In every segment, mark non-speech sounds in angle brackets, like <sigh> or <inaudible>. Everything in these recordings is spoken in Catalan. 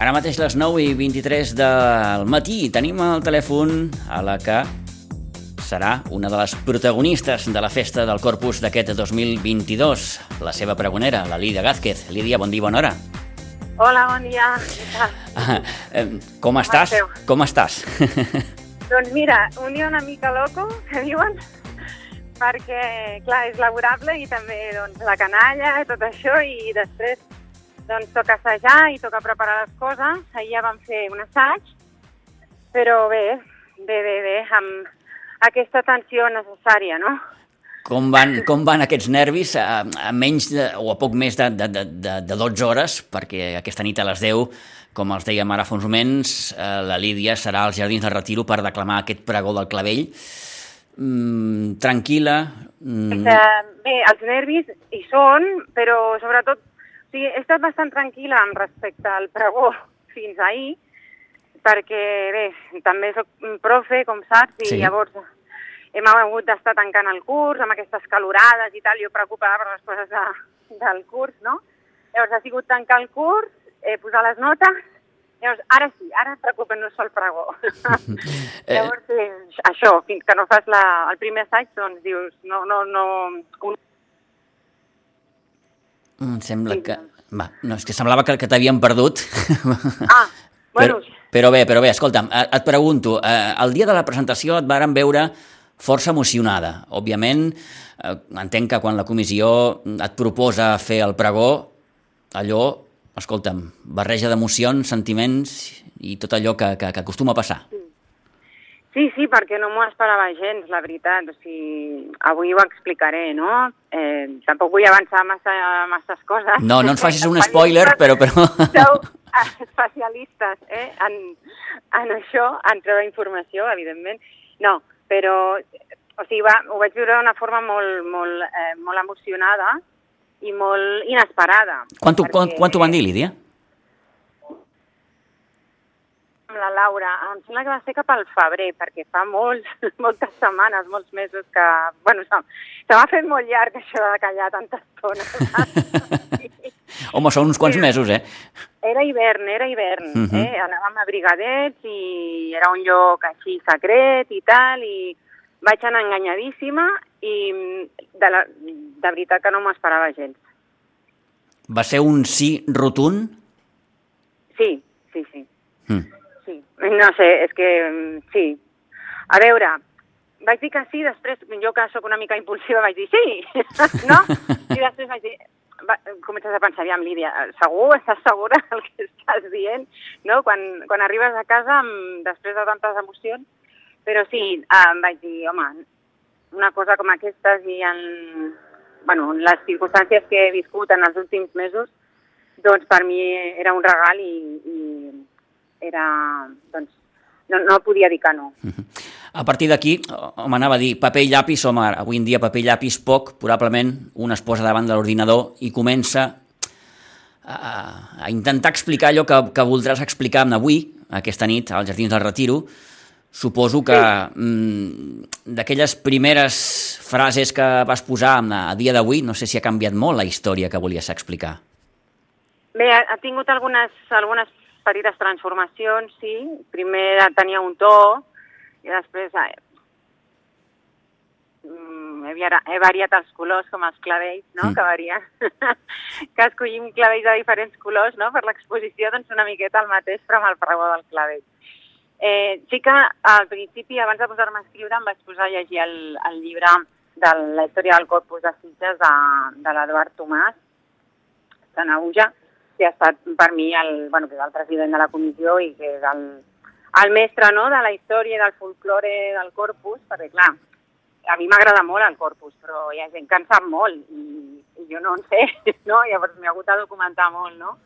Ara mateix les 9 i 23 del matí tenim al telèfon a la que serà una de les protagonistes de la festa del Corpus d'aquest 2022, la seva pregonera, la Lídia Gázquez. Lídia, bon dia, bona hora. Hola, bon dia. <laughs> Com estàs? Com estàs? <laughs> Doncs mira, un dia una mica loco, <laughs> que diuen, perquè, clar, és laborable i també doncs, la canalla, tot això, i després doncs, toca assajar i toca preparar les coses. Ahir ja vam fer un assaig, però bé, bé, bé, bé, amb aquesta tensió necessària, no? Com van, com van aquests nervis a, a menys de, o a poc més de, de, de, de, de 12 hores, perquè aquesta nit a les 10, com els dèiem ara fa uns moments, eh, la Lídia serà als Jardins del Retiro per declamar aquest pregó del clavell. Mm, tranquil·la. Mm, bé, els nervis hi són, però sobretot sigui, he estat bastant tranquil·la amb respecte al pregó fins ahir, perquè bé, també sóc profe, com saps, i Sí. llavors hem hagut d'estar tancant el curs amb aquestes calorades i tal, jo preocupada per les coses de, del curs, no? Llavors ha sigut tancar el curs, eh, posar les notes, llavors ara sí, ara et preocupen-nos pel pregó. Eh. <laughs> <laughs> llavors, eh, això, fins que no fas la, el primer assaig, doncs dius, no, no, no... Em sembla Sí, que... Va, no, és que semblava que, que t'havien perdut. Ah, <laughs> bueno, Però, però bé, però bé, escolta'm, eh, et pregunto, eh, el dia de la presentació et varen veure força emocionada. Òbviament, eh, entenc que quan la comissió et proposa fer el pregó, allò, escolta'm, barreja d'emocions, sentiments i tot allò que, que, que acostuma a passar. Sí, sí, perquè no m'ho esperava gens, la veritat. O sigui, avui ho explicaré, no? Eh, tampoc vull avançar massa, masses coses. No, no ens facis un spoiler, però... però... Sou especialistes eh, en, en això, en treure informació, evidentment. No, però o sigui, va, ho vaig viure d'una forma molt, molt, eh, molt emocionada i molt inesperada. Quan t'ho quan, perquè- quan t'ho van dir, Lídia? Amb la Laura, em sembla que va ser cap al febrer, perquè fa molts, <laughs> moltes setmanes, molts mesos que... Bueno, se, se m'ha fet molt llarg això de callar tanta estona. <laughs> Home, són uns quants Sí. mesos, eh? Era hivern, era hivern, Mhm. eh? Anàvem a Brigadets i era un lloc així secret i tal, i vaig anar enganyadíssima i de, la, de veritat que no m'ho esperava gens. Va ser un sí rotund? Sí, sí, sí. Mm. No sé, és que mm, sí. A veure, vaig dir que sí, després jo que sóc una mica impulsiva vaig dir sí, <laughs> no? I després vaig dir, va, comences a pensar, aviam, Lídia, segur, estàs segura <laughs> del que estàs dient, no? Quan, quan arribes a casa amb, després de tantes emocions, però sí, em vaig dir, home, una cosa com aquestes i en, bueno, en les circumstàncies que he viscut en els últims mesos, doncs per mi era un regal i, i era, doncs, no, no podia dir que no. A partir d'aquí, home, anava a dir, paper i llapis, home, avui en dia paper i llapis poc, probablement un es posa davant de l'ordinador i comença a, a intentar explicar allò que, que voldràs explicar avui, aquesta nit, als Jardins del Retiro. Suposo que mm, d'aquelles primeres frases que vas posar a, dia d'avui, no sé si ha canviat molt la història que volies explicar. Bé, ha tingut algunes, algunes petites transformacions, sí. Primer tenia un to i després eh, mm, he, he variat els colors com els clavells, no?, Mm. que varien. <laughs> que escollim clavells de diferents colors, no?, per l'exposició, doncs una miqueta el mateix, però amb el pregó del clavell. Eh, sí que al principi, abans de posar-me a escriure, em vaig posar a llegir el, el llibre de la història del corpus de Sitges de, de l'Eduard Tomàs, Sanauja, que ha estat per mi el, bueno, que és el president de la comissió i que és el, el mestre no, de la història del folklore del corpus, perquè clar, a mi m'agrada molt el corpus, però hi ha gent que en sap molt i, i jo no en sé, <laughs> no? llavors m'he hagut de documentar molt, no?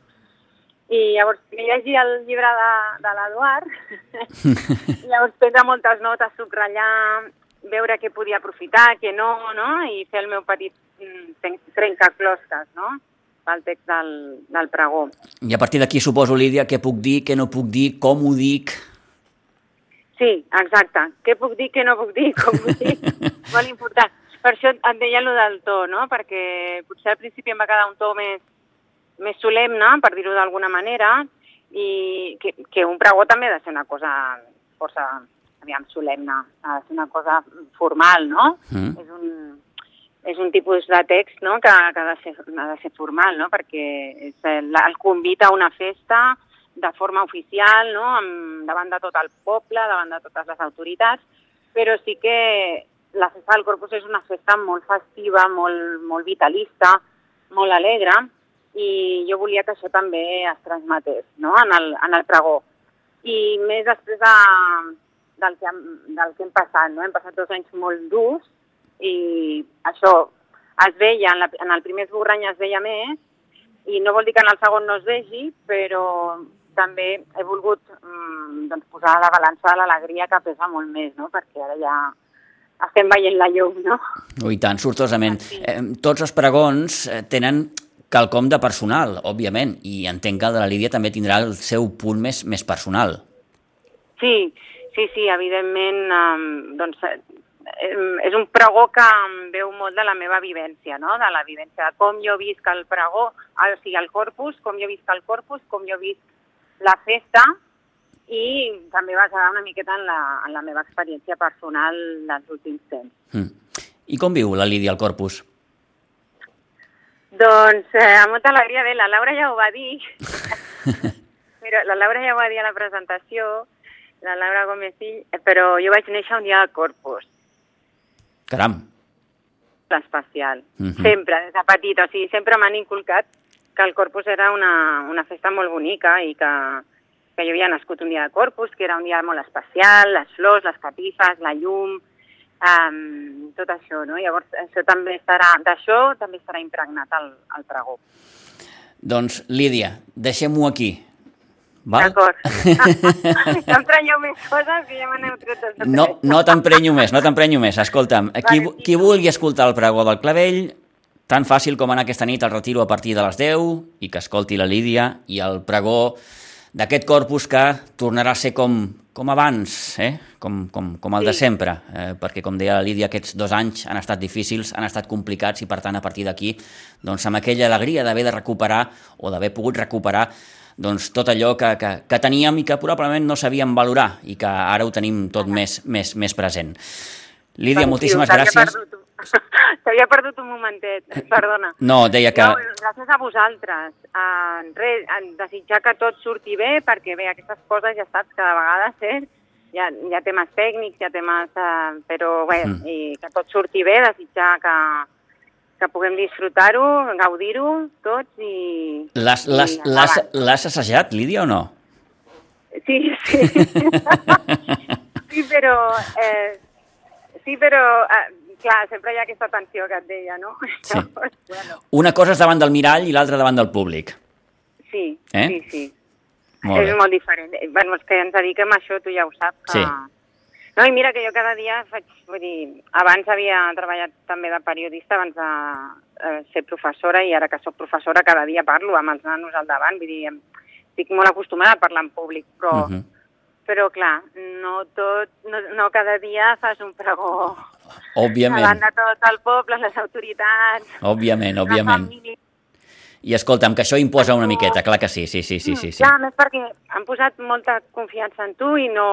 I llavors he llegit el llibre de, de l'Eduard, <laughs> llavors prendre moltes notes, subratllar, veure què podia aprofitar, què no, no? i fer el meu petit mm, tren- trencaclosques, no? Pel text del, del pregó. I a partir d'aquí suposo, Lídia, què puc dir, què no puc dir, com ho dic... Sí, exacte. Què puc dir, què no puc dir, com ho dic? <laughs> Molt important. Per això et deia allò del to, no? Perquè potser al principi em va quedar un to més, més solemne, per dir-ho d'alguna manera, i que, que un pregó també ha de ser una cosa força, aviam, solemne, ha de ser una cosa formal, no? Mm. És, un, és un tipus de text no? que, que ha, de ser, ha de ser formal, no? perquè és el, el convita a una festa de forma oficial, no? Amb, davant de tot el poble, davant de totes les autoritats, però sí que la festa del Corpus és una festa molt festiva, molt, molt vitalista, molt alegre, i jo volia que això també es transmetés no? en, el, en el pregó. I més després de, del, que, del que hem passat, no? hem passat dos anys molt durs i això es veia, en, la, en el primer esborrany es veia més, i no vol dir que en el segon no es vegi, però també he volgut mm, doncs, posar a la balança de l'alegria que pesa molt més, no? perquè ara ja estem veient la llum, no? Oh, I tant, sortosament. Sí. Eh, tots els pregons eh, tenen quelcom de personal, òbviament, i entenc que el de la Lídia també tindrà el seu punt més, més personal. Sí, sí, sí, evidentment, doncs, eh, em, és un pregó que em veu molt de la meva vivència, no? de la vivència de com jo visc el pregó, el, o sigui, el corpus, com jo visc el corpus, com jo visc la festa, i també basada una miqueta en la, en la meva experiència personal dels últims temps. Mm. I com viu la Lídia al Corpus? Doncs eh, amb molta alegria, bé, la Laura ja ho va dir, <laughs> però la Laura ja ho va dir a la presentació, la Laura Gomesill, eh, però jo vaig néixer un dia del Corpus, Caram. l'especial, Mhm. sempre, des de petita, o sigui, sempre m'han inculcat que el Corpus era una, una festa molt bonica i que, que jo havia nascut un dia de Corpus, que era un dia molt especial, les flors, les catifes, la llum, um, tot això, no? Llavors, això també estarà, d'això també estarà impregnat al, al pregó. Doncs, Lídia, deixem-ho aquí. D'acord. no em tranyeu més coses que ja me n'heu tret de No, no t'emprenyo més, no t'emprenyo més. Escolta'm, qui, Vale, sí. qui vulgui escoltar el pregó del Clavell, tan fàcil com anar aquesta nit al retiro a partir de les 10 i que escolti la Lídia i el pregó d'aquest corpus que tornarà a ser com, com abans, eh? com, com, com el de Sí. sempre, eh? perquè com deia la Lídia, aquests dos anys han estat difícils, han estat complicats i per tant a partir d'aquí, doncs amb aquella alegria d'haver de recuperar o d'haver pogut recuperar doncs, tot allò que, que, que teníem i que probablement no sabíem valorar i que ara ho tenim tot més, més, més present. Lídia, moltíssimes gràcies. <laughs> T'havia perdut un momentet, perdona. No, deia que... No, gràcies a vosaltres. Res, en desitjar que tot surti bé, perquè bé, aquestes coses ja saps que de vegades eh, hi, ha, hi ha temes tècnics, hi ha temes... Uh, però bé, Mm. i que tot surti bé, desitjar que, que puguem disfrutar-ho, gaudir-ho tots i... L'has assajat, Lídia, o no? Sí, sí. <laughs> sí, però... Eh, sí, però... Eh, clar, sempre hi ha aquesta tensió que et deia, no? <laughs> Sí. Llavors, bueno, Una cosa és davant del mirall i l'altra davant del públic. sí, Eh? sí, sí. Molt és bé. molt diferent. Eh, Bueno, és que ens dediquem a això, tu ja ho saps. Que... Sí. No, i mira que jo cada dia faig, vull dir, abans havia treballat també de periodista, abans de eh, ser professora, i ara que sóc professora cada dia parlo amb els nanos al davant, vull dir, estic molt acostumada a parlar en públic, però, Mhm. però clar, no tot, no, no cada dia fas un pregó davant Òbviament, de tot el poble, les autoritats, òbviament, òbviament. I escolta'm, que això imposa una miqueta, clar que sí, sí, sí, sí, sí. sí. Clar, més perquè han posat molta confiança en tu i no,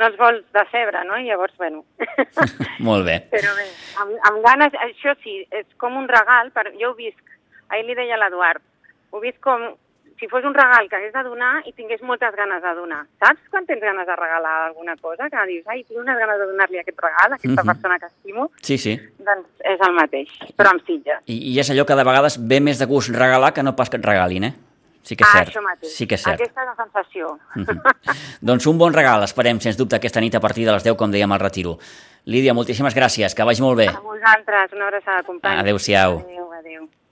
no els vols decebre, no? I llavors, bueno... <laughs> Molt bé. Però bé, amb, amb ganes, això sí, és com un regal, per, jo ho visc, ahir li deia l'Eduard, ho visc com si fos un regal que hagués de donar i tingués moltes ganes de donar. Saps quan tens ganes de regalar alguna cosa? Que dius, ai, tinc unes ganes de donar-li aquest regal a aquesta Mhm. persona que estimo, Sí, sí. doncs és el mateix, però amb sitges. I, I és allò que de vegades ve més de gust regalar que no pas que et regalin, eh? Sí que és ah, cert. això mateix. Sí que és cert. Aquesta és la sensació. Mhm. doncs un bon regal, esperem, sens dubte, aquesta nit a partir de les 10, com dèiem al retiro. Lídia, moltíssimes gràcies, que vagi molt bé. A vosaltres, una abraçada, companys. Adéu-siau. Adéu, adéu.